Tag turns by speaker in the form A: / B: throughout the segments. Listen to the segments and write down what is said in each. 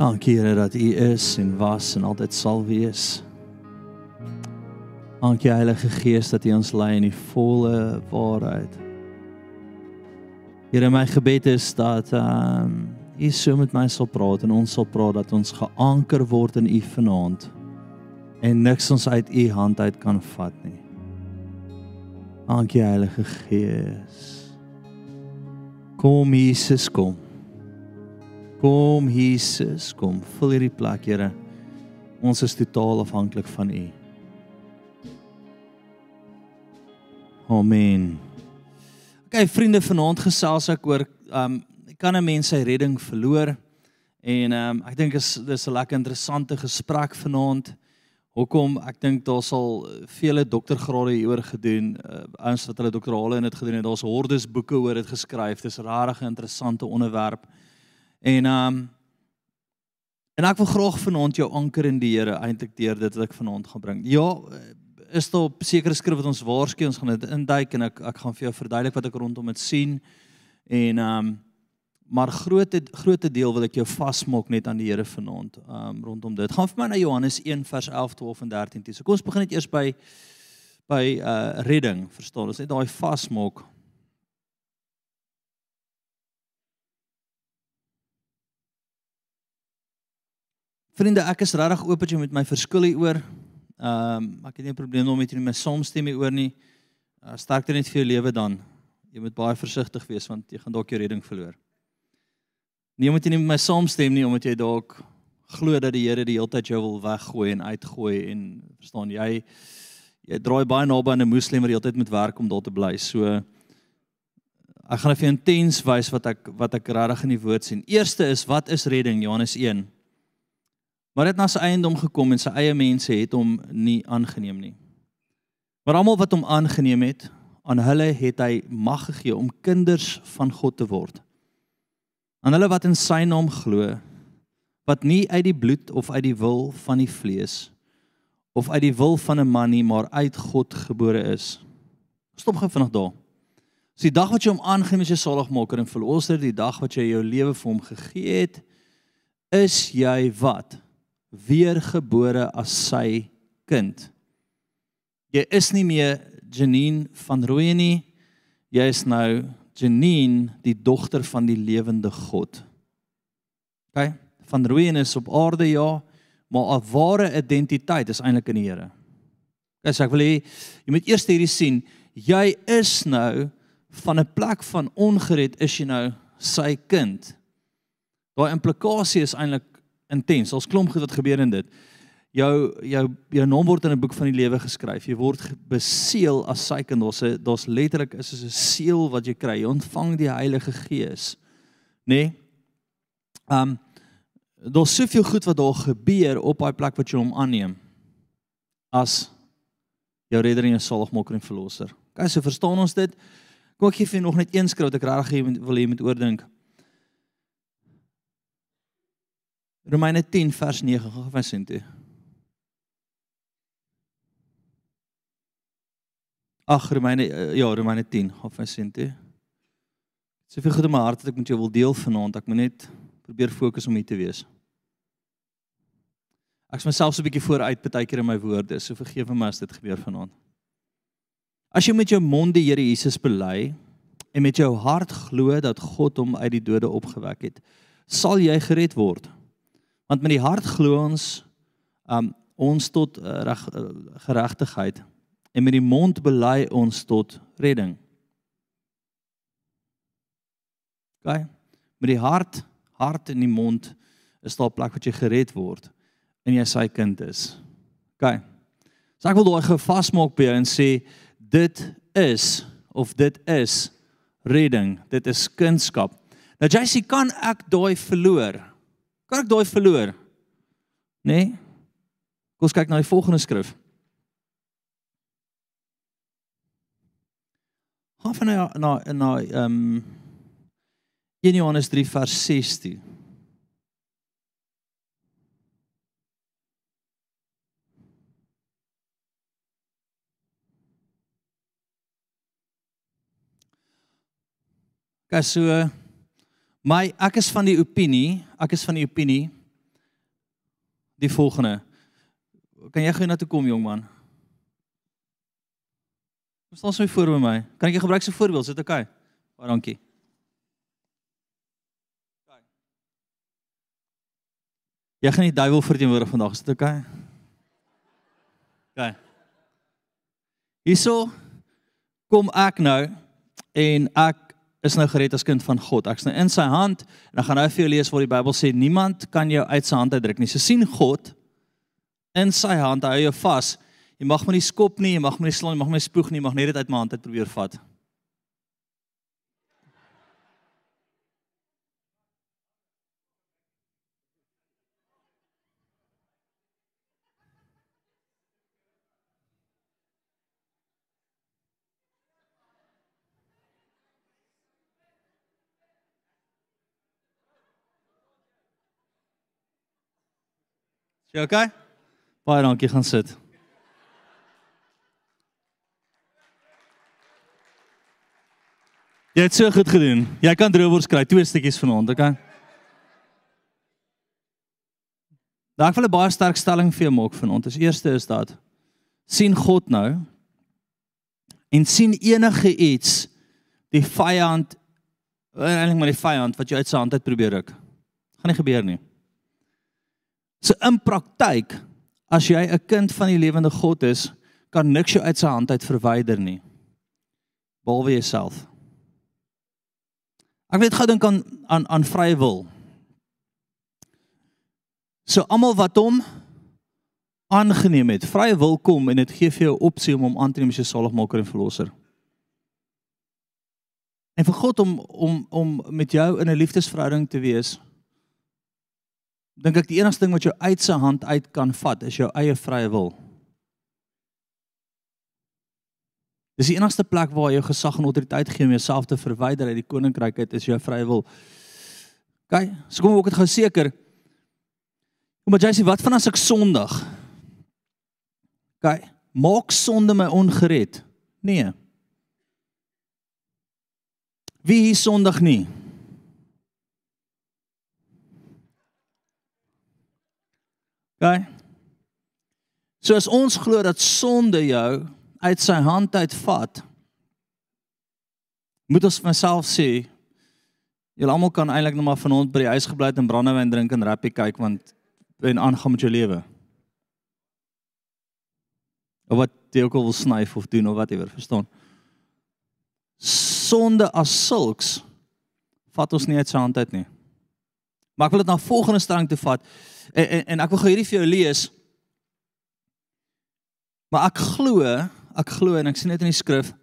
A: Dankie Here dat U is en was en altyd sal wees. Dankie Heilige Gees dat U ons lei in die volle waarheid. Here my gebed is dat ehm um, U so met my sal praat en ons sal praat dat ons geanker word in U vanaand en niks ons uit U hand uit kan vat nie. Dankie Heilige Gees. Kom Jesus kom. Kom Jesus, kom. Vul hierdie plek, Here. Ons is totaal afhanklik van U. Amen. Okay, vriende, vanaand gesels ek oor um kan 'n mens sy redding verloor? En um ek dink is dis 'n lekker interessante gesprek vanaand. Hoekom? Ek dink daar sal vele doktorgrade hieroor gedoen, uh, ouens wat hulle doktorale in dit gedoen het. Daar's hordes boeke oor dit geskryf. Dis 'n regtig interessante onderwerp. En um en ek wil graag vanaand jou anker in die Here eintlik deur dit wat ek vanaand gaan bring. Ja, is daar op sekere skrif wat ons waarsku ons gaan dit induik en ek ek gaan vir jou verduidelik wat ek rondom dit sien. En um maar grootte grootte deel wil ek jou vasmaak net aan die Here vanaand um rondom dit. Gaan vir my na Johannes 1 vers 11, 12 en 13 toe. So kom ons begin net eers by by uh redding, verstaan? Ons net daai vasmaak. Vriende, ek is regtig oop dat jy met my verskil hieroor. Ehm um, ek het nie 'n probleem om met jy my saamstem hieroor nie. Uh, sterkte net vir jou lewe dan. Jy moet baie versigtig wees want jy gaan dalk jou redding verloor. Nie omdat jy nie met my saamstem nie, omdat jy dalk glo dat die Here die hele tyd jou wil weggooi en uitgooi en verstaan jy jy draai baie naby aan 'n moslim wat die hele tyd moet werk om daar te bly. So ek gaan vir jou intens wys wat ek wat ek regtig in die woord sien. Eerste is wat is redding? Johannes 1 Maar dit na sy eiendom gekom en sy eie mense het hom nie aangeneem nie. Maar almal wat hom aangeneem het, aan hulle het hy mag gegee om kinders van God te word. Aan hulle wat in sy naam glo, wat nie uit die bloed of uit die wil van die vlees of uit die wil van 'n man nie, maar uit God gebore is. Stop gou vinnig daar. Dis die dag wat jy hom aangeneem as jou saligmaker en verlosser, die dag wat jy jou lewe vir hom gegee het, is jy wat? Weergebore as sy kind. Jy is nie meer Janine van Rooyen nie. Jy is nou Janine, die dogter van die lewende God. OK? Van Rooyen is op aarde ja, maar 'n ware identiteit is eintlik in die Here. OK, so ek wil hê jy moet eers hierdie sien. Jy is nou van 'n plek van ongered is jy nou sy kind. Daai implikasie is eintlik intens. Ons klomp goed wat gebeur in dit. Jou jou jou naam word in 'n boek van die lewe geskryf. Jy word beseël as sy kind. Daar's 'n daar's letterlik is 'n seël wat jy kry. Jy ontvang die Heilige Gees. Nê? Nee? Um daar's soveel goed wat daar gebeur op daai plek wat jy hom aanneem as jou redder en jou saligmaker en verlosser. Kyk, so verstaan ons dit. Kom ek gee vir nog net een skrif wat ek regtig wil hê jy moet oordink. Romeine 10 vers 9 gaan vir sin toe. Ag Romeine eh, ja Romeine 10 gaan vir sin toe. Soveel goed in my hart dat ek met jou wil deel vanaand. Ek moet net probeer fokus om hier te wees. Ek is myself so 'n bietjie vooruit baie keer in my woorde, so vergewe my as dit gebeur vanaand. As jy met jou mond die Here Jesus bely en met jou hart glo dat God hom uit die dode opgewek het, sal jy gered word. Want met die hart glo ons um ons tot uh, reg uh, geregtigheid en met die mond bely ons tot redding. OK? Met die hart, hart en die mond is daar 'n plek wat jy gered word en jy sy kind is. OK. So ek wil daai gevasmaak by jou en sê dit is of dit is redding. Dit is kunskap. Nou sê kan ek daai verloor? Kan ek daai verloor? Nê? Nee? Kom ons kyk na die volgende skrif. Gaan van na na na ehm um, 1 Johannes 3 vers 16. Kyk my ek is van die opinie, ek is van die opinie die volgende. Kan jy gou na toe kom jong man? Kom staan so voor by my. Kan ek jou gebruik so voorbeeld? Is dit oukei? Okay? Baie dankie. Jy gaan die duiwel verteenwoordig vandag, is dit oukei? Okay? OK. Hierso kom ek nou en ek is nou gered as kind van God. Ek's nou in sy hand en ek gaan nou vir jou lees wat die Bybel sê, niemand kan jou uit sy hand uitdruk nie. So sien God in sy hand, hou jou vas. Jy mag my nie skop nie, jy mag my nie slaan, jy mag my spoeg nie, jy mag net dit uit my hand uit probeer vat. Jy okay? Baie dankie, gaan sit. Jy het so goed gedoen. Jy kan droewors kry, twee stukkies vanaand, okay? Daar wil 'n baie sterk stelling vir jou maak vanaand. Die eerste is dat sien God nou en sien enige iets die vyand eintlik maar die vyand wat jy uit sy hand uit probeer ruk. Gaan nie gebeur nie. So in praktyk, as jy 'n kind van die lewende God is, kan niks jou uit sy hand uit verwyder nie. Behalwe jouself. Ek weet gou dink aan aan aan vrye wil. So almal wat hom aangeneem het, vrye wil kom en dit gee vir jou opsie om hom aan te neem as jou saligmaker en verlosser. En vir God om om om met jou in 'n liefdesverhouding te wees, dink ek die enigste ding wat jou uit sy hand uit kan vat is jou eie vrye wil. Dis die enigste plek waar jy gesag en autoriteit gee om jouself te verwyder uit die koninkryk uit is jou vrye wil. OK, so kom ek dit gou seker. Kom maar sê wat van as ek sondig? OK, maak sonde my ongered? Nee. Wie hier sondig nie? OK. So as ons glo dat sonde jou uit sy hand uitvat, moet ons myself sê, julle almal kan eintlik net maar vanaand by die huis gebly het en brandewyn drink en rappie kyk want en aangaan met jou lewe. Of wat jy ook al wil snyf of doen of whatever, verstaan? Sonde as sulks vat ons nie uit sy hand uit nie. Maar ek wil dit na volgende stelling toe vat. En, en en ek wil gou hierdie vir jou lees. Maar ek glo, ek glo en ek sien dit in die skrif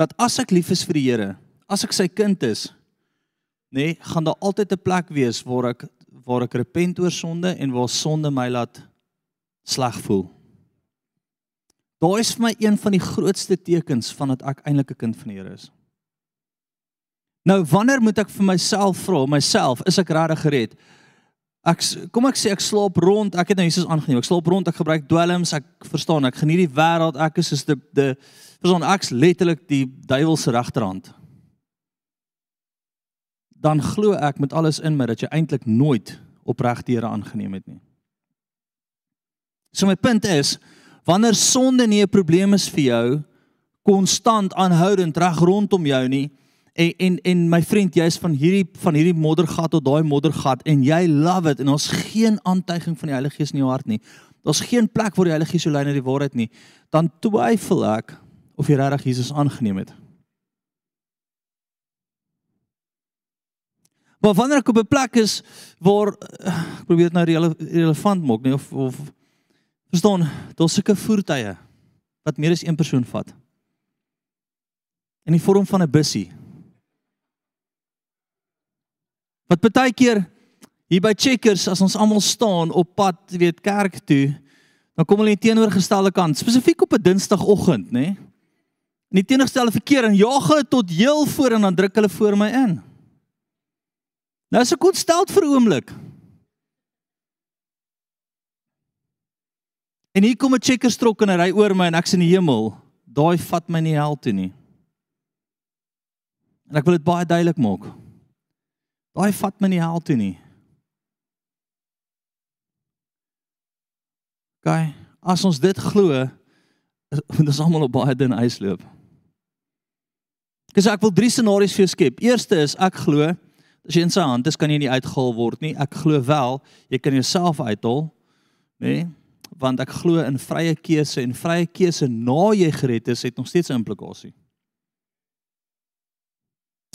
A: dat as ek lief is vir die Here, as ek sy kind is, nê, nee, gaan daar altyd 'n plek wees waar ek waar ek repent oor sonde en waar sonde my laat sleg voel. Daar is vir my een van die grootste tekens van dat ek eintlik 'n kind van die Here is. Nou wanneer moet ek vir myself vra, myself, is ek regtig gered? Ek kom ek sê ek slaap rond, ek het nou Jesus aangeneem. Ek slaap rond, ek gebruik dwelms, ek verstaan, ek geniet die wêreld, ek is soos die die verstaan ek's letterlik die duiwel se regterhand. Dan glo ek met alles in my dat jy eintlik nooit opreg die Here aangeneem het nie. So my punt is, wanneer sonde nie 'n probleem is vir jou konstant aanhoudend reg rondom jou nie, En en en my vriend, jy's van hierdie van hierdie moddergat tot daai moddergat en jy love it en ons geen aantuiging van die Heilige Gees in jou hart nie. Daar's geen plek waar die Heilige Gees jou lei na die waarheid nie. Dan twyfel ek of jy regtig Jesus aangeneem het. Maar wanneer ek op 'n plek is waar ek probeer dit nou rele, relevant maak, nee of of verstaan, daar's sulke voertuie wat meer as een persoon vat. In die vorm van 'n bussie Wat baie keer hier by Checkers as ons almal staan op pad, weet kerk toe, dan kom hulle in teenoorgestelde kant, spesifiek op 'n Dinsdagoggend, nê? Nee? In die teenoorgestelde verkeer en jaag hulle tot heel voor en dan druk hulle voor my in. Nou is ek ontsteld vir 'n oomblik. En hier kom 'n Checkers trok en hy ry oor my en ek's in die hemel. Daai vat my nie hel toe nie. En ek wil dit baie duidelik maak. Daai vat my nie hel toe nie. OK, as ons dit glo, moet ons almal op baie dun ys loop. Ges ek wil drie scenario's vir jou skep. Eerste is ek glo as jy in sy hand is, kan jy nie uitgehaal word nie. Ek glo wel jy kan jouself uithaal, nê? Nee? Want ek glo in vrye keuse en vrye keuse na jy gered is, het nog steeds 'n implikasie.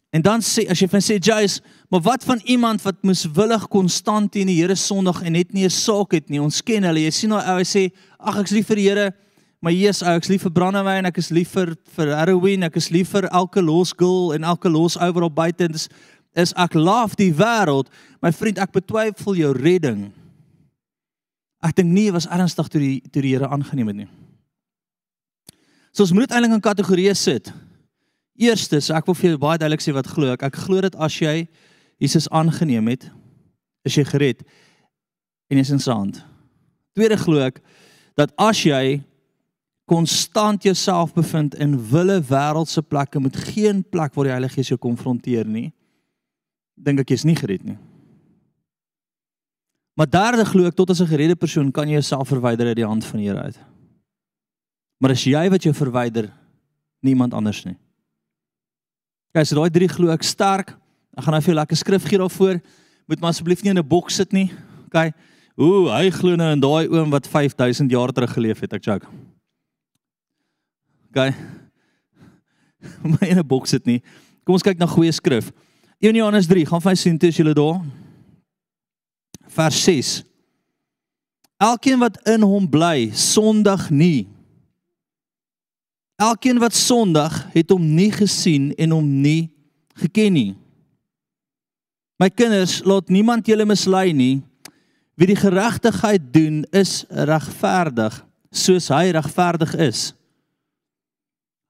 A: En dan sê as jy van sê Jace, maar wat van iemand wat moeswillig konstant teen die Here sondig en net nie 'n saak het nie. Ons ken hulle. Jy sien nou hy sê, "Ag ek's lief vir die Here, maar Jesus, ek's lief vir brandewyn, ek is lief vir vir heroin, ek is lief vir elke los girl en elke los overal buite." Dis is ek love die wêreld. My vriend, ek betwyfel jou redding. Ek dink nie was ernstig toe die toe die Here aangeneem het nie. So ons moet eintlik in kategorieë sit. Eerstens, ek wil vir jou baie duidelik sê wat glo ek. Ek glo dat as jy Jesus aangeneem het, is jy gered en jy's in sy hand. Tweede glo ek dat as jy konstant jouself bevind in wille wêreldse plekke met geen plek waar die Heilige Gees jou konfronteer nie, dink ek jy's nie gered nie. Maar derde glo ek tot as 'n geredde persoon kan jy jouself verwyder uit die hand van die Here uit. Maar as jy wat jou verwyder, niemand anders nie. Okay, so daai drie glo ek sterk. Ek gaan nou vir jou lekker skrif gee daarvoor. Moet maar asseblief nie in 'n boks sit nie. Okay. Ooh, hy glo nou in daai oom wat 5000 jaar terug geleef het, ek joke. Okay. Maar in 'n boks sit nie. Kom ons kyk na goeie skrif. 1 Johannes 3, gaan vir sien toe as jy daar. Vers 6. Elkeen wat in hom bly, sondig nie. Elkeen wat sondig het hom nie gesien en hom nie geken nie. My kinders, laat niemand julle mislei nie. Wie die geregtigheid doen, is regverdig, soos hy regverdig is.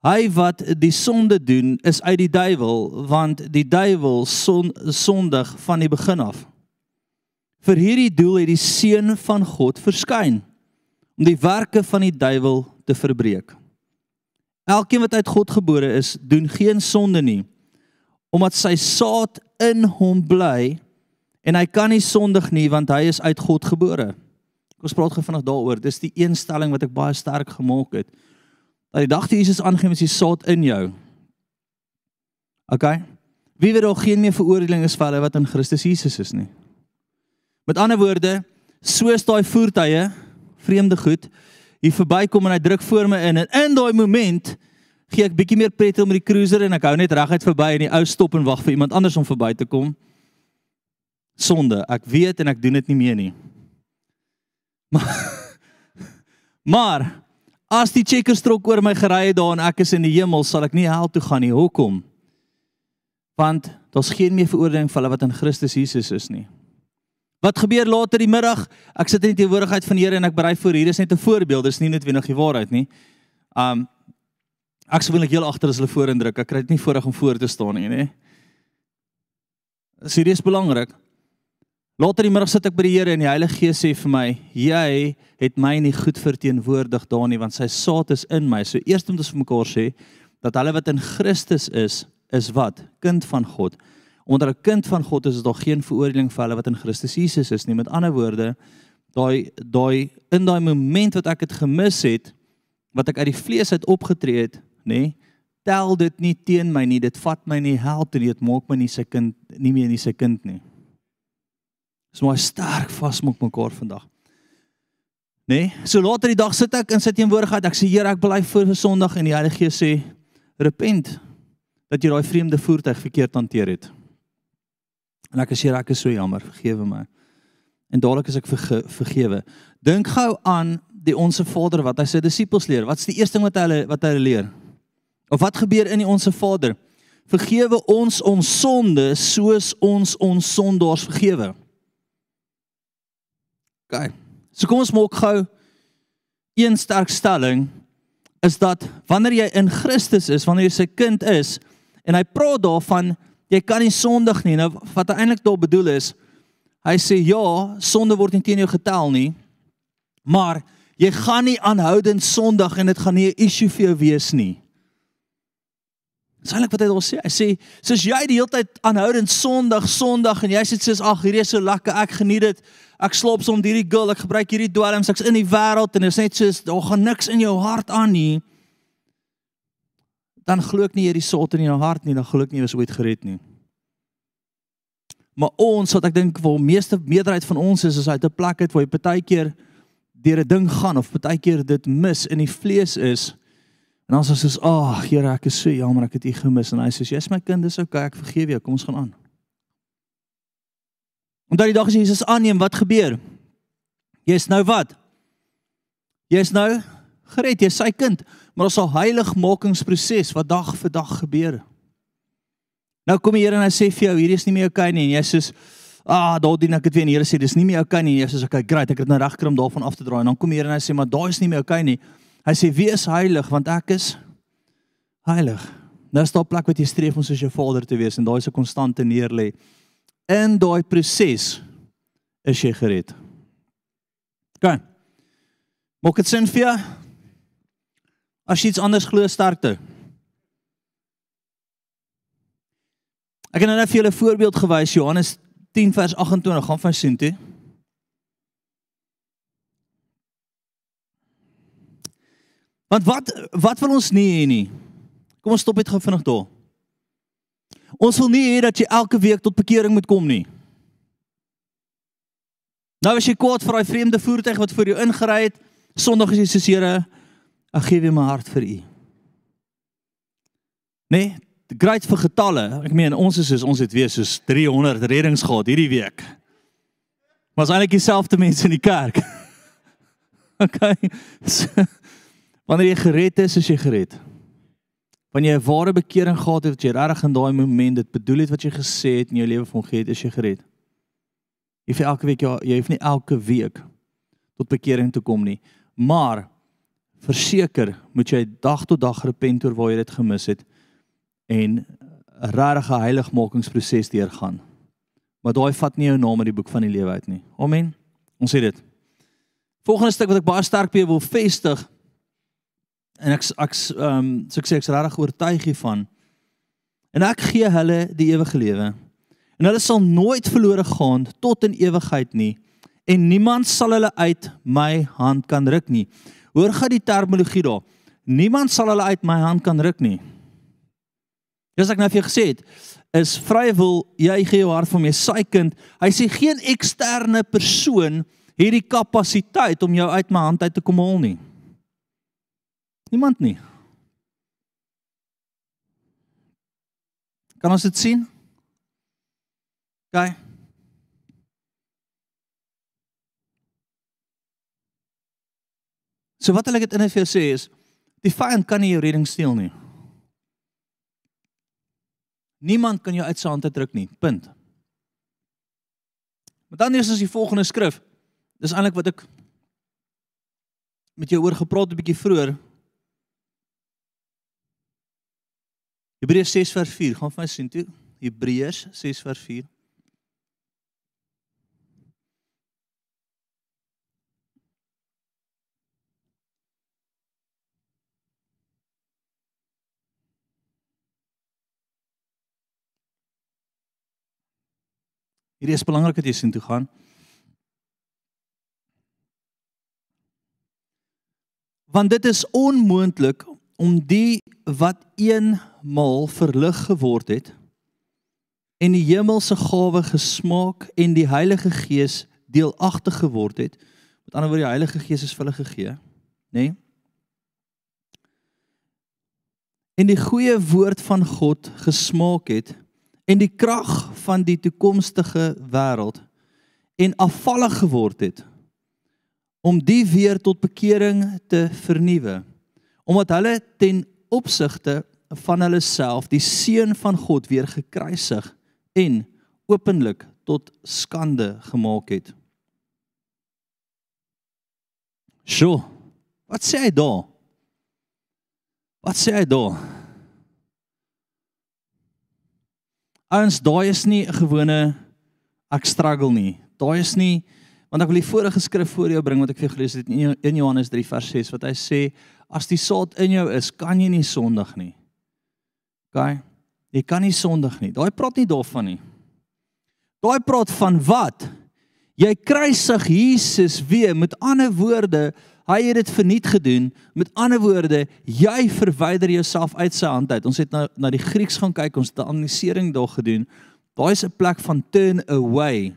A: Hy wat die sonde doen, is uit die duiwel, want die duiwel son, sondig van die begin af. Vir hierdie doel het die seun van God verskyn om die werke van die duiwel te verbreek. Elkeen wat uit God gebore is, doen geen sonde nie, omdat sy saad in hom bly en hy kan nie sondig nie want hy is uit God gebore. Ons praat gou vanaand daaroor. Dis die een stelling wat ek baie sterk gemaak het. Dat die dag toe Jesus aangeneem is, die saad in jou. OK. Wie weet ook geen meer veroordeling is vir hulle wat in Christus Jesus is nie. Met ander woorde, soos daai voertuie, vreemde goed, hier verbykom en hy druk voor my in en in daai oomblik gee ek bietjie meer pret om die cruiser en ek hou net reguit verby en die ou stop en wag vir iemand anders om verby te kom. Sonde, ek weet en ek doen dit nie meer nie. Maar Maar as die checkerstrok oor my gery het daar en ek is in die hemel, sal ek nie hel toe gaan nie. Hoekom? Want daar's geen meer veroordeling vir hulle wat in Christus Jesus is nie. Wat gebeur later die middag? Ek sit in die teenwoordigheid van die Here en ek berei voor. Hier is net 'n voorbeeld, dis nie noodwendig die waarheid nie. Um ek willik heel agter as hulle voor indruk. Ek kry dit nie voorreg om voor te staan nie, nê. Serieus belangrik. Later die middag sit ek by die Here en die Heilige Gees sê vir my, jy het my nie goed verteenwoordig daar nie want sy saad is in my. So eers moet ons vir mekaar sê dat hulle wat in Christus is, is wat? Kind van God onder 'n kind van God is dit nog geen veroordeling vir hulle wat in Christus Jesus is nie. Met ander woorde, daai daai in daai oomblik wat ek dit gemis het, wat ek uit die vlees uit opgetree het, nê, tel dit nie teen my nie. Dit vat my nie help nie. Dit maak my nie sy kind nie meer nie sy kind nie. Dis maar sterk vasmaak mekaar vandag. Nee, so later die dag sit ek in sy teenwoordigheid. Ek sê Here, ek bly voor vir Sondag en die Heilige Gees sê repent dat jy daai vreemde voertuig verkeerd hanteer het. En ek sê ek is so jammer, vergewe my. En dadelik as ek verge, vergewe. Dink gou aan die onsse Vader wat hy sy disippels leer. Wat's die eerste ding wat hy wat hy leer? Of wat gebeur in die onsse Vader? Vergewe ons ons sonde soos ons ons sondaars vergewe. OK. So kom ons maak gou een sterk stelling is dat wanneer jy in Christus is, wanneer jy sy kind is en hy praat daarvan jy kan nie sondig nie. Nou wat eintlik daar bedoel is, hy sê ja, sonde word nie teen jou getel nie. Maar jy gaan nie aanhoudend sondig en dit gaan nie 'n issue vir jou wees nie. Dis eintlik wat hy daar sê. Hy sê, "Soos jy die hele tyd aanhoudend Sondag, Sondag en jy sê soos ag, hierdie is so lekker, ek geniet dit. Ek sloop soms hierdie girl, ek gebruik hierdie dwelms, ek's in die wêreld en dit is net soos daar gaan niks in jou hart aan nie." Dan glo ek nie jy die salt in jou hart nie, dan glo ek nie jy is ooit gered nie. Maar ons wat ek dink waar meeste meerderheid van ons is, is uit 'n plek uit waar jy partykeer deur 'n ding gaan of partykeer dit mis in die vlees is En dan sê hy soos, "Ag, oh, Here, ek is so jammer ek het u gemis." En hy sê, "Jy's my kind, dis okay, ek vergewe jou. Kom ons gaan aan." En daai dag as Jesus aanneem, wat gebeur? Jy's nou wat? Jy's nou gered, jy's sy kind, maar ons sal heiligmakingsproses wat dag vir dag gebeur. Nou kom die Here en hy sê vir jou, hierdie is nie meer okay nie en jy sê, "Ah, daar dien ek dit weer en die Here sê dis nie meer okay nie." Jy sê, "Okay, great, ek het nou reg gekry om daarvan af te draai." En dan kom die Here en hy sê, "Maar daai is nie meer okay nie." Hy sê wie is heilig want ek is heilig. Nou is daar 'n plek wat jy streef om soos jou Vader te wees en daai is 'n konstante neerlê. In daai proses is jy gered. OK. Maak dit sin vir jou? As jy iets anders glo sterkte. Ek het nou net vir julle 'n voorbeeld gewys Johannes 10 vers 28 gaan van sien toe. Want wat wat wil ons nie hê nie? Kom ons stop net gou vinnig daar. Ons wil nie hê dat jy elke week tot bekering moet kom nie. Nou as jy kwaad vir daai vreemde voertuig wat voor jou ingery het, Sondag is jy soos Here, ek gee weer my hart vir U. Nee, great vir getalle. Ek meen ons is soos ons het weer soos 300 reddings gehad hierdie week. Maar is eintlik dieselfde mense in die kerk. Okay. Wanneer jy gered is, is jy gered. Wanneer jy 'n ware bekering gehad het, wat jy regtig in daai oomblik dit bedoel het wat jy gesê het in jou lewe van gee, is jy gered. Jy vir elke week jy hoef nie elke week tot bekering te kom nie, maar verseker moet jy dag tot dag repent oor waar jy dit gemis het en 'n regte heiligmakingsproses deurgaan. Maar daai vat nie jou naam uit die boek van die lewe uit nie. Amen. Ons sê dit. Volgende stuk wat ek baie sterk by wil vestig en ek ek ehm um, so ek sê ek's regtig oortuig hiervan. En ek gee hulle die ewige lewe. En hulle sal nooit verlore gaan tot in ewigheid nie en niemand sal hulle uit my hand kan ruk nie. Hoor gou die terminologie daar. Niemand sal hulle uit my hand kan ruk nie. Dis ek nou vir jou gesê het, is vrye wil jy gee jou hart vir my sy kind. Hy sê geen eksterne persoon het die kapasiteit om jou uit my hand uit te kom haal nie. Niemand nie. Kan ons dit sien? OK. So wat wil ek dit in vir jou sê is die vyand kan nie jou redding steel nie. Niemand kan jou uit sy hand uitdruk nie. Punt. Maar dan is ons die volgende skrif. Dis eintlik wat ek met jou oor gepraat 'n bietjie vroeër Hebreërs 6 vers 4, gaan vir my sien toe. Hebreërs 6 vers 4. Hierdie is belangrik dat jy sien toe gaan. Want dit is onmoontlik om die wat eenmal verlig geword het en die hemelse gawe gesmaak en die Heilige Gees deelagtig geword het. Met ander woorde die Heilige Gees is vir hulle gegee, nê? Nee? En die goeie woord van God gesmaak het en die krag van die toekomstige wêreld en afvallig geword het om die weer tot bekering te vernuwe omdat hulle ten opsigte van hulle self die seun van God weer gekruisig en openlik tot skande gemaak het. Sjoe. Wat sê hy daar? Wat sê hy daar? Ons daai is nie 'n gewone ek struggle nie. Daai is nie want ek wil die vorige skrif voor jou bring wat ek vir gelees het in Johannes 3 vers 6 wat hy sê as die saad in jou is, kan jy nie sondig nie. OK. Jy kan nie sondig nie. Daai praat nie daarvan nie. Daai praat van wat? Jy kruisig Jesus weer. Met ander woorde, hy het dit verniet gedoen. Met ander woorde, jy verwyder jouself uit sy hand uit. Ons het nou na die Grieks gaan kyk, ons het 'n analisering daar gedoen. Daai is 'n plek van turn away.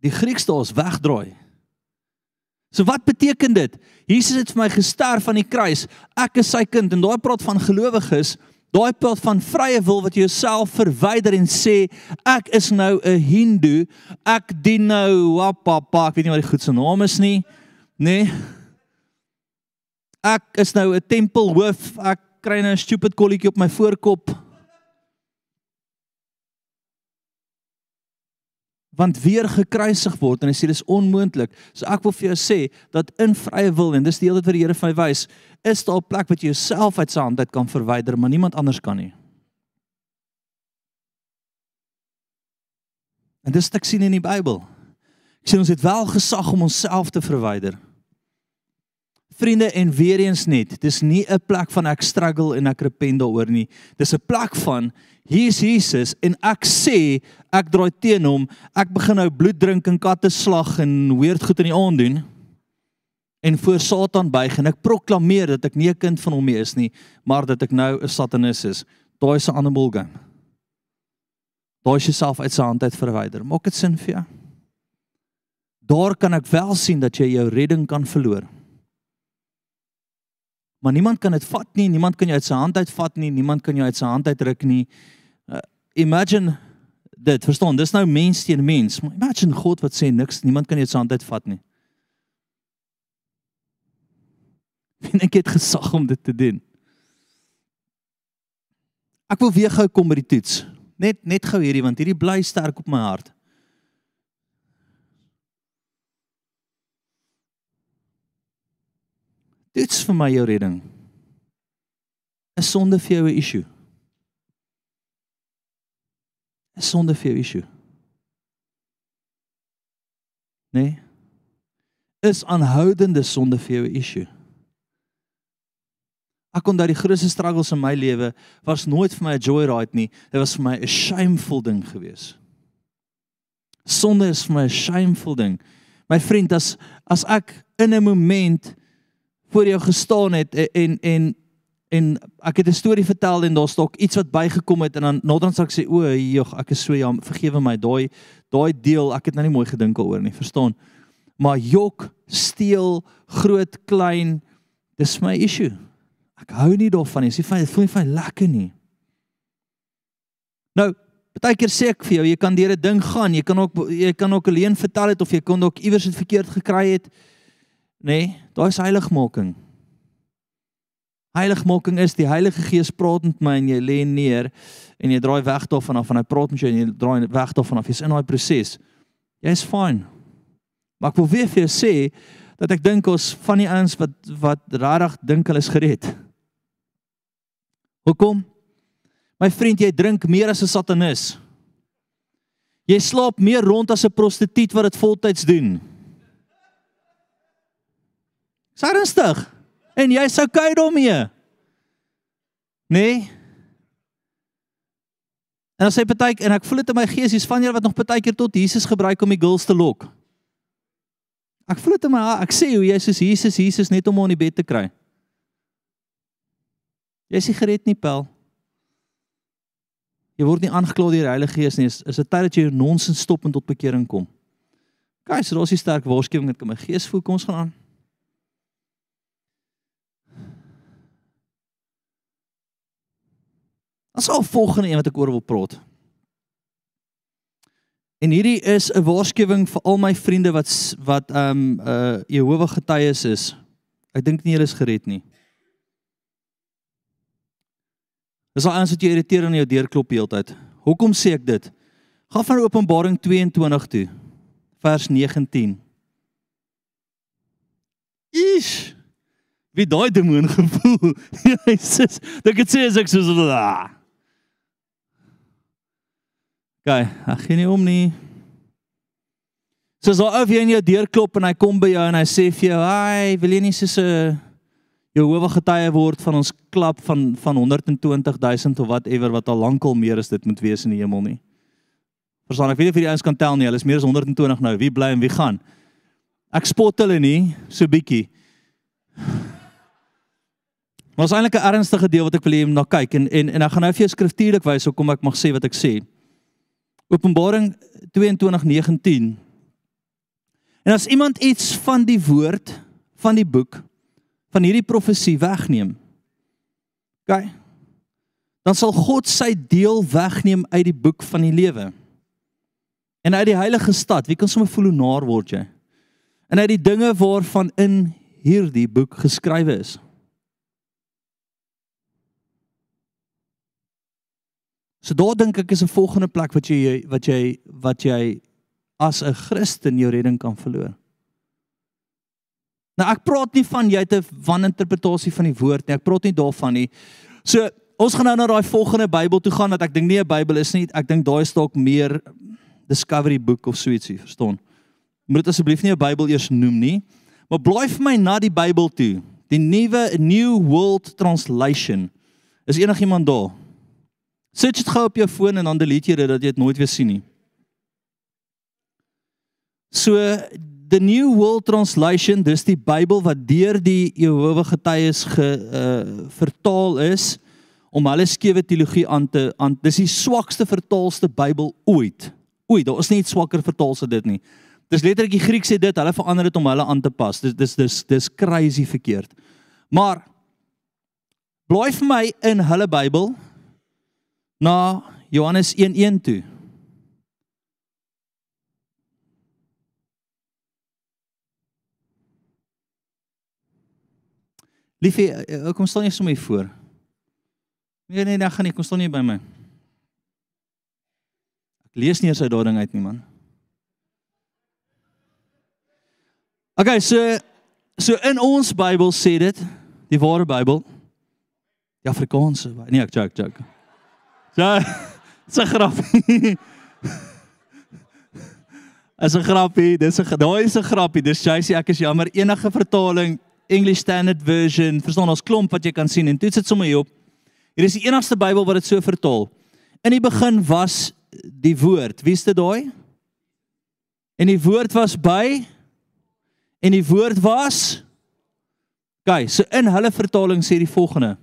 A: Die Grieks daar is wegdraai. So wat beteken dit? Jesus het vir my gesterf aan die kruis. Ek is sy kind en daai praat van gelowiges, daai praat van vrye wil wat jouself verwyder en sê ek is nou 'n hindoe. Ek dien nou wapapa, ek weet nie wat die goed se naam is nie. Nê? Nee. Ek is nou 'n tempelhoof. Ek kry nou 'n stupid kolletjie op my voorkop. Want weer gekruisig word en hy sê dis onmoontlik. So ek wil vir jou sê dat in vrye wil en dis die hele tyd wat die Here vir my wys, is daar 'n plek wat jy jouself uit sy hand uit kan verwyder, maar niemand anders kan nie. En dis wat ek sien in die Bybel. Ek sien ons het wel gesag om onsself te verwyder. Vriende en weer eens net, dis nie 'n plek van ek struggle en ek repent daaroor nie. Dis 'n plek van hier is Jesus en ek sê ek draai teen hom. Ek begin nou bloed drink en katte slag en weird goed in die aand doen. En voor Satan buig en ek proklameer dat ek nie 'n kind van hom meer is nie, maar dat ek nou 'n satanis is. Daai 'n ander bolgang. Daai is jouself uit sy hand uit verwyder. Maak dit sin vir jou? Daar kan ek wel sien dat jy jou redding kan verloor. Maar niemand kan dit vat nie, niemand kan jou uit sy hand uitvat nie, niemand kan jou uit sy hand uitruk nie. Uh, imagine dit, verstaan, dis nou mens teen mens. Maar imagine God wat sê niks, niemand kan jou uit sy hand uitvat nie. En ek het gesag om dit te doen. Ek wil weer gou kom by die toets. Net net gou hierdie want hierdie bly sterk op my hart. Dit's vir my jou redding. Is sonde vir jou 'n issue? Is sonde vir jou 'n issue? Nee. Is aanhoudende sonde vir jou 'n issue? Ek kon dat die grootste struggles in my lewe was nooit vir my 'n joyride nie. Dit was vir my 'n shameful ding gewees. Sonde is vir my 'n shameful ding. My vriend, as as ek in 'n moment voor jou gestaan het en en en, en ek het 'n storie vertel en daar's dalk iets wat bygekom het en dan naderhand sê ek sê o, jog, ek is so ja, vergewe my daai daai deel, ek het nou nie mooi gedink daaroor nie, verstaan? Maar jok, steel, groot, klein, dis my issue. Ek hou nie daarvan nie. Nie voel nie van lekker nie. Nou, baie keer sê ek vir jou, jy kan deur 'n ding gaan. Jy kan ook jy kan ook alleen vertel het of jy kon ook iewers dit verkeerd gekry het nê? Nee, Daai is heiligmaking. Heiligmaking is die Heilige Gees praat met my en jy lê neer en jy draai weg daarvan af en hy praat met jou en jy draai weg daarvan af. Jy's in daai proses. Jy's fine. Maar ek wil weer vir jou sê dat ek dink ons van die ouens wat wat regtig dink hulle is gered. Hoekom? My vriend, jy drink meer as 'n satanis. Jy slaap meer rond as 'n prostituut wat dit voltyds doen. Is ernstig? En jy sou kyk daarmee. Nee. En as hy partyk en ek voel dit in my gees, hier's van julle wat nog partykeer tot Jesus gebruik om die girls te lok. Ek voel dit in my. Ek sê hoe jy soos Jesus, Jesus net om hom in die bed te kry. Jy is nie gered nie, Pel. Jy word nie aangekla deur die Heilige Gees nie. Is dit tyd dat jy nonsens stop en tot bekering kom? Kyk, so daar's 'n sterk waarskuwing dat my gees voel kom ons gaan aan. Ons sal volgende een wat ek oor wil praat. En hierdie is 'n waarskuwing vir al my vriende wat wat ehm um, uh Jehova getuies is. Ek dink nie hulle is gered nie. Dis al eens wat jy irriteer aan jou deurklop heeltyd. Hoekom sê ek dit? Gaan van Openbaring 22 toe. Vers 19. Ish. Wie daai demoon gevoel? Jesus, dit ek sê as ek so Gaan, ag gee nie om nie. So so of jy in jou deur klop en hy kom by jou en hy sê vir jou, "Hi, wil jy nie so 'n Jehova getuie word van ons klap van van 120000 of whatever wat al lankal meer is dit moet wees in die hemel nie. Verstaan ek weet nie of hierdie ouens kan tel nie. Hulle is meer as 120 nou. Wie bly en wie gaan? Ek spot hulle nie so bietjie. Maar is eintlik 'n ernstige deel wat ek wil hê jy moet na kyk en en en ek gaan nou vir jou skriftuurlik wys hoekom ek mag sê wat ek sê. Openbaring 22:19. En as iemand iets van die woord van die boek van hierdie profesie wegneem. OK. Dan sal God sy deel wegneem uit die boek van die lewe. En uit die heilige stad, wie kan sommer voel hoe naar word jy? En uit die dinge waarvan in hierdie boek geskrywe is. So daar dink ek is 'n volgende plek wat jy wat jy wat jy as 'n Christen jou redding kan verloor. Nou ek praat nie van jy het 'n waninterpretasie van die woord nie. Ek praat nie daarvan nie. So ons gaan nou na daai volgende Bybel toe gaan wat ek dink nie 'n Bybel is nie. Ek dink daai is dalk meer Discovery boek of so ietsie, verstaan? Moet dit asseblief nie 'n Bybel eers noem nie. Maar blaai vir my na die Bybel toe. Die nuwe New World Translation. Is enigiemand daar? Sit dit gou op jou foon en dan delete jy dit dat jy dit nooit weer sien nie. So the New World Translation, dis die Bybel wat deur die Jehova getuies ge uh, vertaal is om hulle skewe teologie aan te aan dis die swakste vertaalste Bybel ooit. Ooit, daar is nie iets swakker vertaal as dit nie. Dis letterlik die Griek sê dit, hulle verander dit om hulle aan te pas. Dis dis dis dis crazy verkeerd. Maar blaai vir my in hulle Bybel na Johannes 1:1 toe. Liefie, eh, eh, kom staan jy sommer voor. Nee nee, dan gaan nie, kom staan jy by my. Ek lees nie eens uit daardie ding uit nie man. Okay, so so in ons Bybel sê dit, die ware Bybel, die Afrikaanse, nee, ek joke, joke. Ja, dit's 'n grapie. As 'n grapie, dis 'n daai is 'n grapie. Dis sê ek is jammer enige vertaling English Standard Version, verstaan ons klomp wat jy kan sien en toets dit sommer hier op. Hier is die enigste Bybel wat dit so vertaal. In die begin was die woord. Wie is dit daai? En die woord was by En die woord was Kyk, so in hulle vertaling sê die volgende.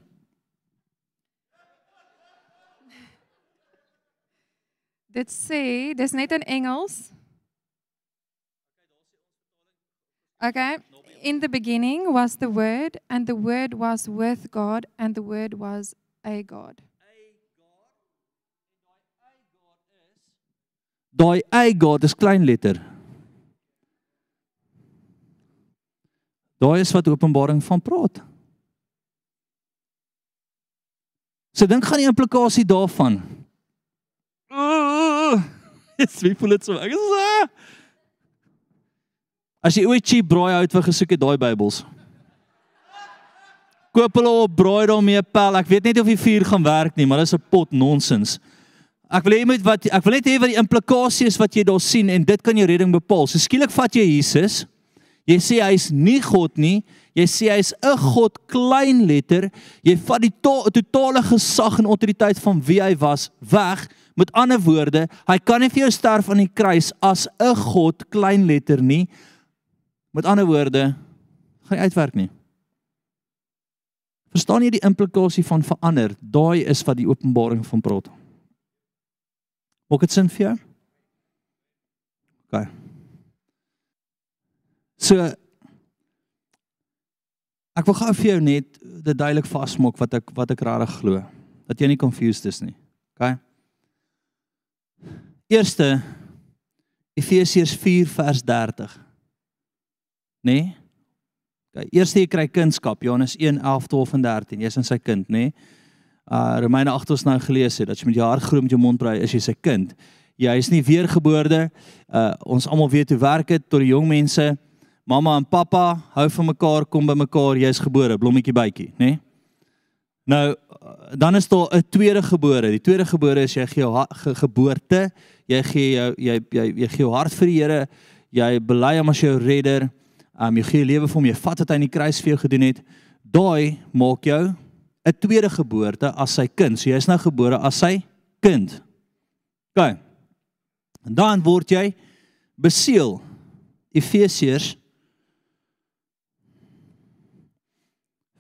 B: Dit sê, dis net in Engels. Okay. In the beginning was the word and the word was with God and the word was a God.
A: Daai a God is klein letter. Daai is wat Openbaring van praat. So dink gaan die implikasie daarvan. Dis wie voel dit so? Ek is ah! As jy ooit cheap braai hout vir gesoek het daai Bybels. Koop hulle op braai daarmee pel. Ek weet net of die vuur gaan werk nie, maar dis 'n pot nonsens. Ek wil hê jy moet wat ek wil net hê wat die implikasie is wat jy daar sien en dit kan jou redding bepaal. So skielik vat jy Jesus Jy sê hy's nie God nie. Jy sê hy's 'n God klein letter. Jy vat die to totale gesag en autoriteit van wie hy was weg. Met ander woorde, hy kan nie vir jou sterf aan die kruis as 'n God klein letter nie. Met ander woorde, gaan nie uitwerk nie. Verstaan jy die implikasie van verander? Daai is wat die openbaring van praat. Maak dit sin vir jou? OK. So ek wil gou vir jou net dit duidelik vasmaak wat ek wat ek regtig glo. Dat jy nie confused is nie. OK? Eerste Efesiërs 4 vers 30. Nê? Nee? OK, eerste jy kry kunskap, Johannes 1 11 12 en 13. Jy's in sy kind, nê? Nee? Uh Romeine 8 ons nou gelees het dat jy met jou hart glo met jou mond praat is jy sy kind. Jy is nie weergebore. Uh ons almal weet hoe werk dit tot die jong mense. Mamma en pappa hou van mekaar, kom by mekaar, jy's gebore, blommetjie bytjie, nê? Nee? Nou dan is daar 'n tweede gebore. Die tweede gebore is jy jou ge geboorte, jy gee jou jy jy jy gee jou hart vir die Here, jy bely hom as jou redder, um, jy gee jou lewe vir hom, jy vat wat hy in die kruis vir jou gedoen het. daai maak jou 'n tweede geboorte as sy kind. So jy is nou gebore as sy kind. OK. En dan word jy beseël. Efesiërs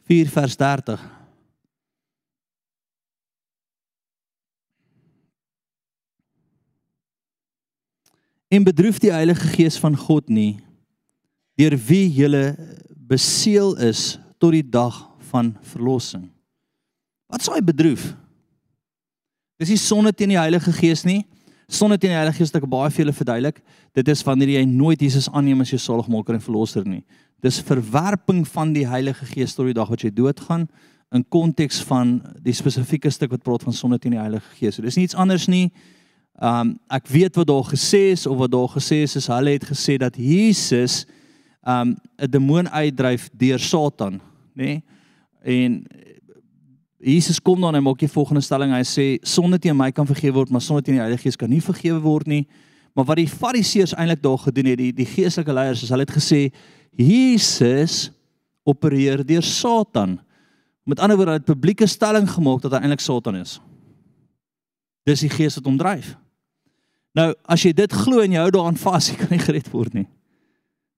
A: 4 vers 30. En bedroef die Heilige Gees van God nie deur wie jy beseël is tot die dag van verlossing. Wat sou hy bedroef? Dis nie sonde teen die Heilige Gees nie. Sonde teen die Heilige Gees het ek baie vir julle verduidelik. Dit is wanneer jy nooit Jesus aanneem as jou saligmaker en verlosser nie. Dis verwerping van die Heilige Gees tot die dag wat jy doodgaan in konteks van die spesifieke stuk wat praat van sonde teen die Heilige Gees. So dis niets anders nie. Um ek weet wat daar gesê is of wat daar gesê is is hulle het gesê dat Jesus um 'n demoon uitdryf deur Satan, nê? Nee? En Jesus kom dan en maak die volgende stelling. Hy sê sonde teen my kan vergewe word, maar sonde teen die Heilige Gees kan nie vergewe word nie. Maar wat die Fariseërs eintlik daar gedoen het, die die geestelike leiers, is hulle het gesê Jesus opereer deur Satan. Met ander woorde, hulle het publieke stelling gemaak dat hy eintlik Satan is. Dis die gees wat hom dryf. Nou, as jy dit glo en jy hou daaraan vas, jy kan nie gered word nie.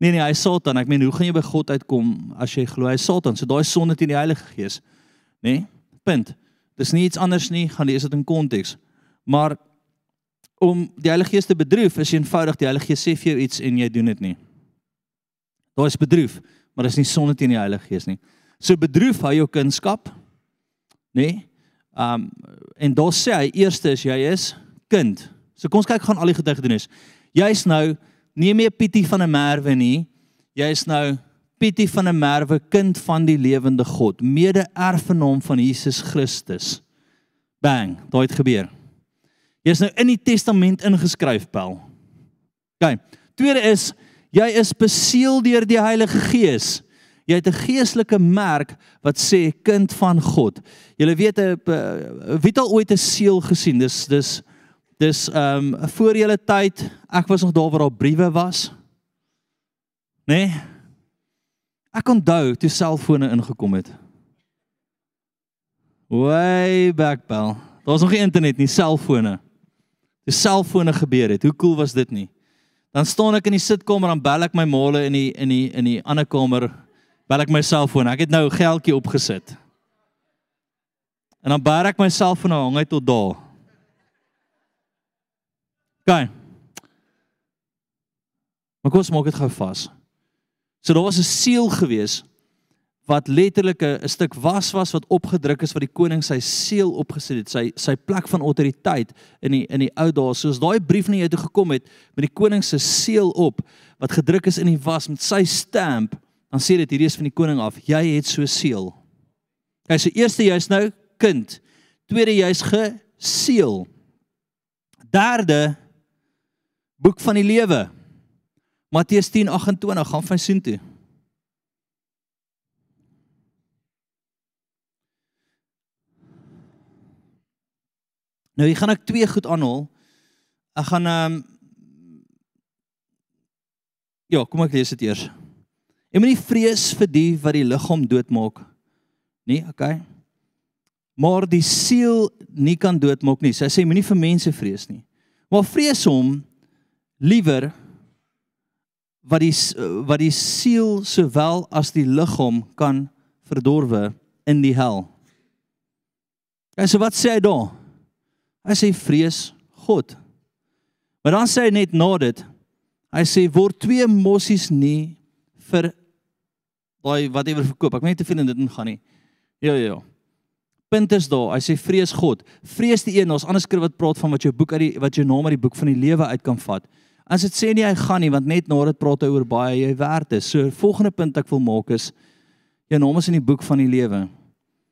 A: Nee nee, hy is Satan. Ek meen, hoe gaan jy by God uitkom as jy glo hy is Satan? So daai sonde teen die Heilige Gees, nê? Nee? Punt. Dis nie iets anders nie, gaan lees dit in konteks. Maar om die Heilige Gees te bedroef, is eenvoudig die Heilige Gees sê vir jou iets en jy doen dit nie. Daar is bedroef, maar dis nie sonde teen die Heilige Gees nie. So bedroef hy jou kunskap, nê? Nee? Um en daar sê hy eerste is jy is kind. So kom ons kyk gaan al die getuigenis. Jy's nou nie meer Pietie van 'n Merwe nie. Jy's nou Pietie van 'n Merwe, kind van die lewende God, mede-erfgenaam van Jesus Christus. Bang, daai het gebeur. Jy's nou in die testament ingeskryf, Paul. OK. Tweede is jy is beseël deur die Heilige Gees. Jy het 'n geestelike merk wat sê kind van God. Jy weet 'n wie het al ooit 'n seël gesien? Dis dis Dis ehm um, voor julle tyd, ek was nog daar waar daar briewe was. Né? Nee? Ek onthou toe selfone ingekom het. Way back bel. Daar was nog nie internet nie, selfone. Toe selfone gebeur het. Hoe cool was dit nie? Dan staan ek in die sitkamer en bel ek my maale in die in die in die ander kamer bel ek my selfoon. Ek het nou geldjie opgesit. En dan bel ek my selfoon en hang hy tot daar. OK. Maar kom ons maak dit gou vas. So daar was 'n seël gewees wat letterlik 'n stuk was was wat opgedruk is wat die koning sy seël opgesit het, sy sy plek van autoriteit in die in die ou dae. Soos daai brief na jou toe gekom het met die koning se seël op wat gedruk is in die was met sy stamp, dan sê dit hierdie is van die koning af. Jy het so seël. Hy sê eerste jy's nou kind. Tweede jy's geseël. Derde boek van die lewe. Matteus 10:28 gaan van sien toe. Nou, ek gaan ek twee goed aanhaal. Ek gaan ehm um, Ja, kom ek lees dit eers. Jy moenie vrees vir die wat die liggaam doodmaak nie, okay? Maar die siel nie kan doodmaak nie. Sy sê moenie vir mense vrees nie. Maar vrees hom liewer wat die wat die siel sowel as die liggaam kan verdorwe in die hel. En so wat sê hy daar? Hy sê vrees God. Maar dan sê hy net na dit, hy sê word twee mossies nie vir daai whatever verkoop. Ek weet nie te veel in dit ingaan nie. Ja ja ja. Punt is daar. Hy sê vrees God. Vrees die een, ons ander skrif wat praat van wat jou boek uit die wat jou naam uit die boek van die lewe uit kan vat. As dit sê nie hy gaan nie want net na dit praat hy oor baie jy werd is. So volgende punt ek wil maak is jou naam is in die boek van die lewe.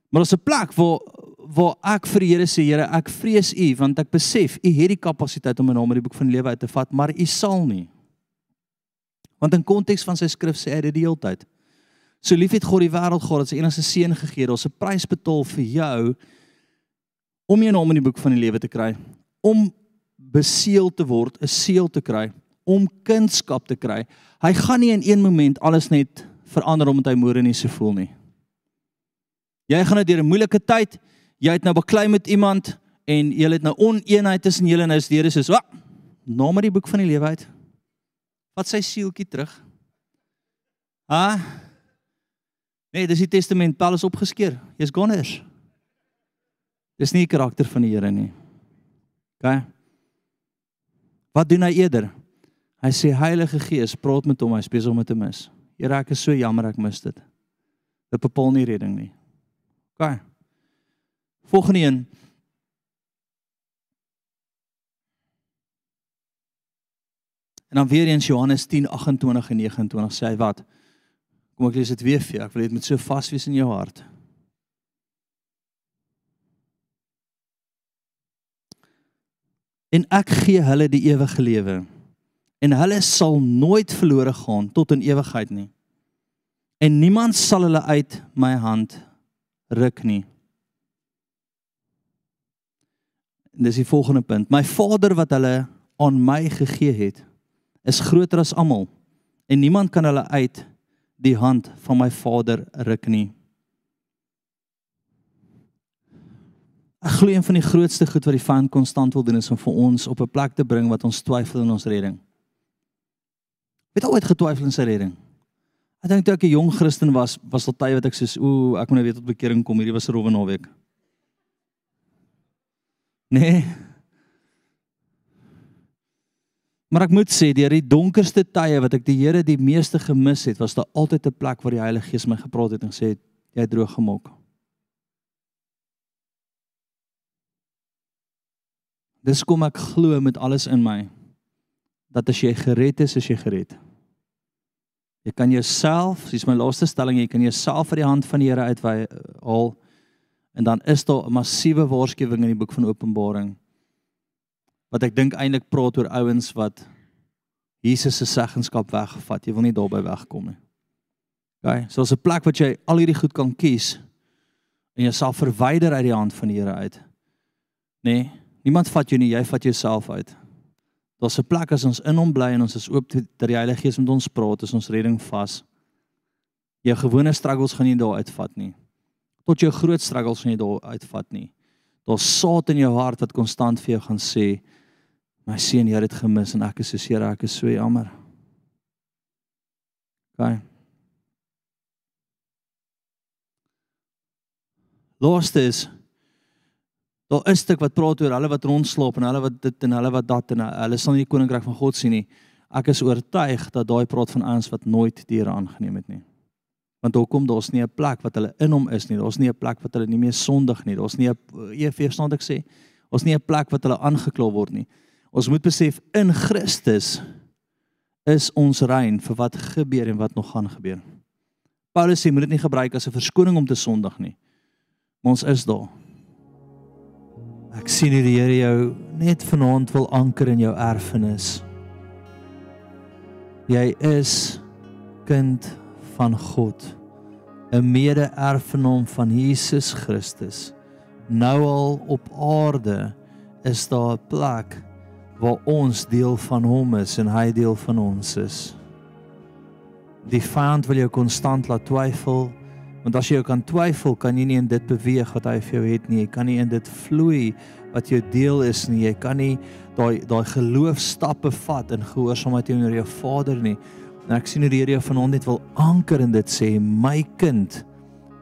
A: Maar daar's 'n plek waar waar ek vir die Here sê Here ek vrees U want ek besef U het die kapasiteit om my naam in die boek van die lewe uit te vat, maar U sal nie. Want in konteks van sy skrif sê hy dit die hele tyd. So lief het God die wêreld gehad dat sy enigste seun gegee het, ons 'n prys betaal vir jou om jou naam in die boek van die lewe te kry, om beseël te word, 'n seël te kry, om kunskap te kry. Hy gaan nie in een moment alles net verander omdat hy môre nie se voel nie. Jy gaan nou deur 'n moeilike tyd. Jy het nou baklei met iemand en jy het nou oneenheid tussen julle en nou is die Here sê, "Wa, nou maar die boek van die lewe uit." Wat sy sieltjie terug. Ha? Nee, dis die testament Paulus opgeskeur. Jy's goners. Dis nie die karakter van die Here nie. OK. Wat doen hy eerder? Hy sê Heilige Gees, praat met hom, hy spesiaal om dit te mis. Here, ek is so jammer ek mis dit. Dit bepaal nie redding nie. OK. Volgende een. En dan weer eens Johannes 10:28 en 29 sê hy wat? Kom ek lees dit weer vir jou. Ek wil dit met so vas wees in jou hart. En ek gee hulle die ewige lewe. En hulle sal nooit verlore gaan tot in ewigheid nie. En niemand sal hulle uit my hand ruk nie. En dis die volgende punt. My Vader wat hulle aan my gegee het, is groter as almal en niemand kan hulle uit die hand van my Vader ruk nie. Ek glo een van die grootste goed wat die vyand konstant wil doen is om vir ons op 'n plek te bring wat ons twyfel in ons redding. Het ooit getwyfel in sy redding? Ek dink toe ek 'n jong Christen was, was daar tye wat ek soos ooh, ek moet nou weet tot bekering kom. Hierdie was 'n rowwe naweek. Nee. Maar ek moet sê deur die donkerste tye wat ek die Here die meeste gemis het, was daar altyd 'n plek waar die Heilige Gees my gepraat het en gesê het jy het droog gemaak. Dis kom ek glo met alles in my dat as jy gered is, is jy gered. Jy kan jouself, dis my laaste stelling, jy kan jouself uit die hand van die Here uithaal en dan is daar 'n massiewe waarskuwing in die boek van Openbaring wat ek dink eintlik praat oor ouens wat Jesus se seggenskap weggevat. Jy wil nie daarby wegkom nie. OK, so 'n plek wat jy al hierdie goed kan kies en jouself verwyder uit die hand van die Here uit. Nee, niemand vat jou nie, jy vat jouself uit. Daar's 'n plek as ons in hom bly en ons is oop dat die Heilige Gees met ons praat, is ons redding vas. Jou gewone struggles gaan nie daar uitvat nie. Tot jou groot struggles gaan nie daar uitvat nie. Daar's saad in jou hart wat konstant vir jou gaan sê, "My seun, jy het dit gemis en ek is so seer, ek is so jammer." OK. Laaste is Daar is stuk wat praat oor hulle wat rondslaap en hulle wat dit en hulle wat dat en hulle sal nie die koninkryk van God sien nie. Ek is oortuig dat daai praat van ouens wat nooit die Here aangeneem het nie. Want hoekom daar's nie 'n plek wat hulle in hom is nie. Daar's nie 'n plek wat hulle nie meer sondig nie. Daar's nie 'n EV staan ek sê. Ons nie 'n plek wat hulle aangekla word nie. Ons moet besef in Christus is ons rein vir wat gebeur en wat nog gaan gebeur. Paulus sê moet dit nie gebruik as 'n verskoning om te sondig nie. Maar ons is daar. Ek sien hoe die Here jou net vanaand wil anker in jou erfenis. Jy is kind van God, 'n mede-erfenaam van Jesus Christus. Nou al op aarde is daar 'n plek waar ons deel van hom is en hy deel van ons is. Die vyand wil jou konstant laat twyfel, Want as jy kan twyfel, kan jy nie in dit beweeg wat hy vir jou het nie. Jy kan nie in dit vloei wat jou deel is nie. Jy kan nie daai daai geloofstappe vat in gehoorsaamheid teenoor jou Vader nie. En ek sien hoe die Here jou vanaand net wil anker in dit sê, my kind,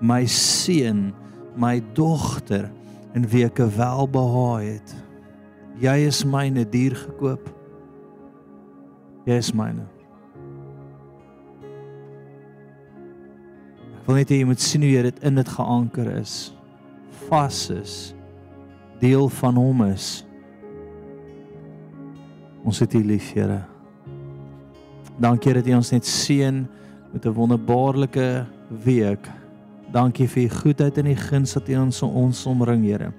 A: my seun, my dogter, en wie ek welbehaag het. Jy is myne dier gekoop. Jy is myne. Wil net hê jy moet sien hoe jy dit in dit geanker is. Vas is. Deel van hom is. Ons het U lief, Here. Dankie dat U ons net seën met 'n wonderbaarlike week. Dankie vir U goedheid en U guns wat U ons ons omring, Here.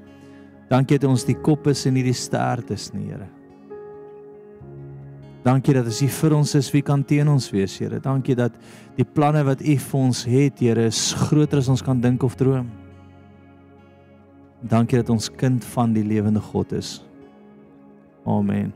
A: Dankie dat ons die kop is en nie die stert is nie, Here. Dankie dat as U vir ons is, wie kan teen ons wees, Here? Dankie dat die planne wat U vir ons het, Here, is groter as ons kan dink of droom. Dankie dat ons kind van die lewende God is. Amen.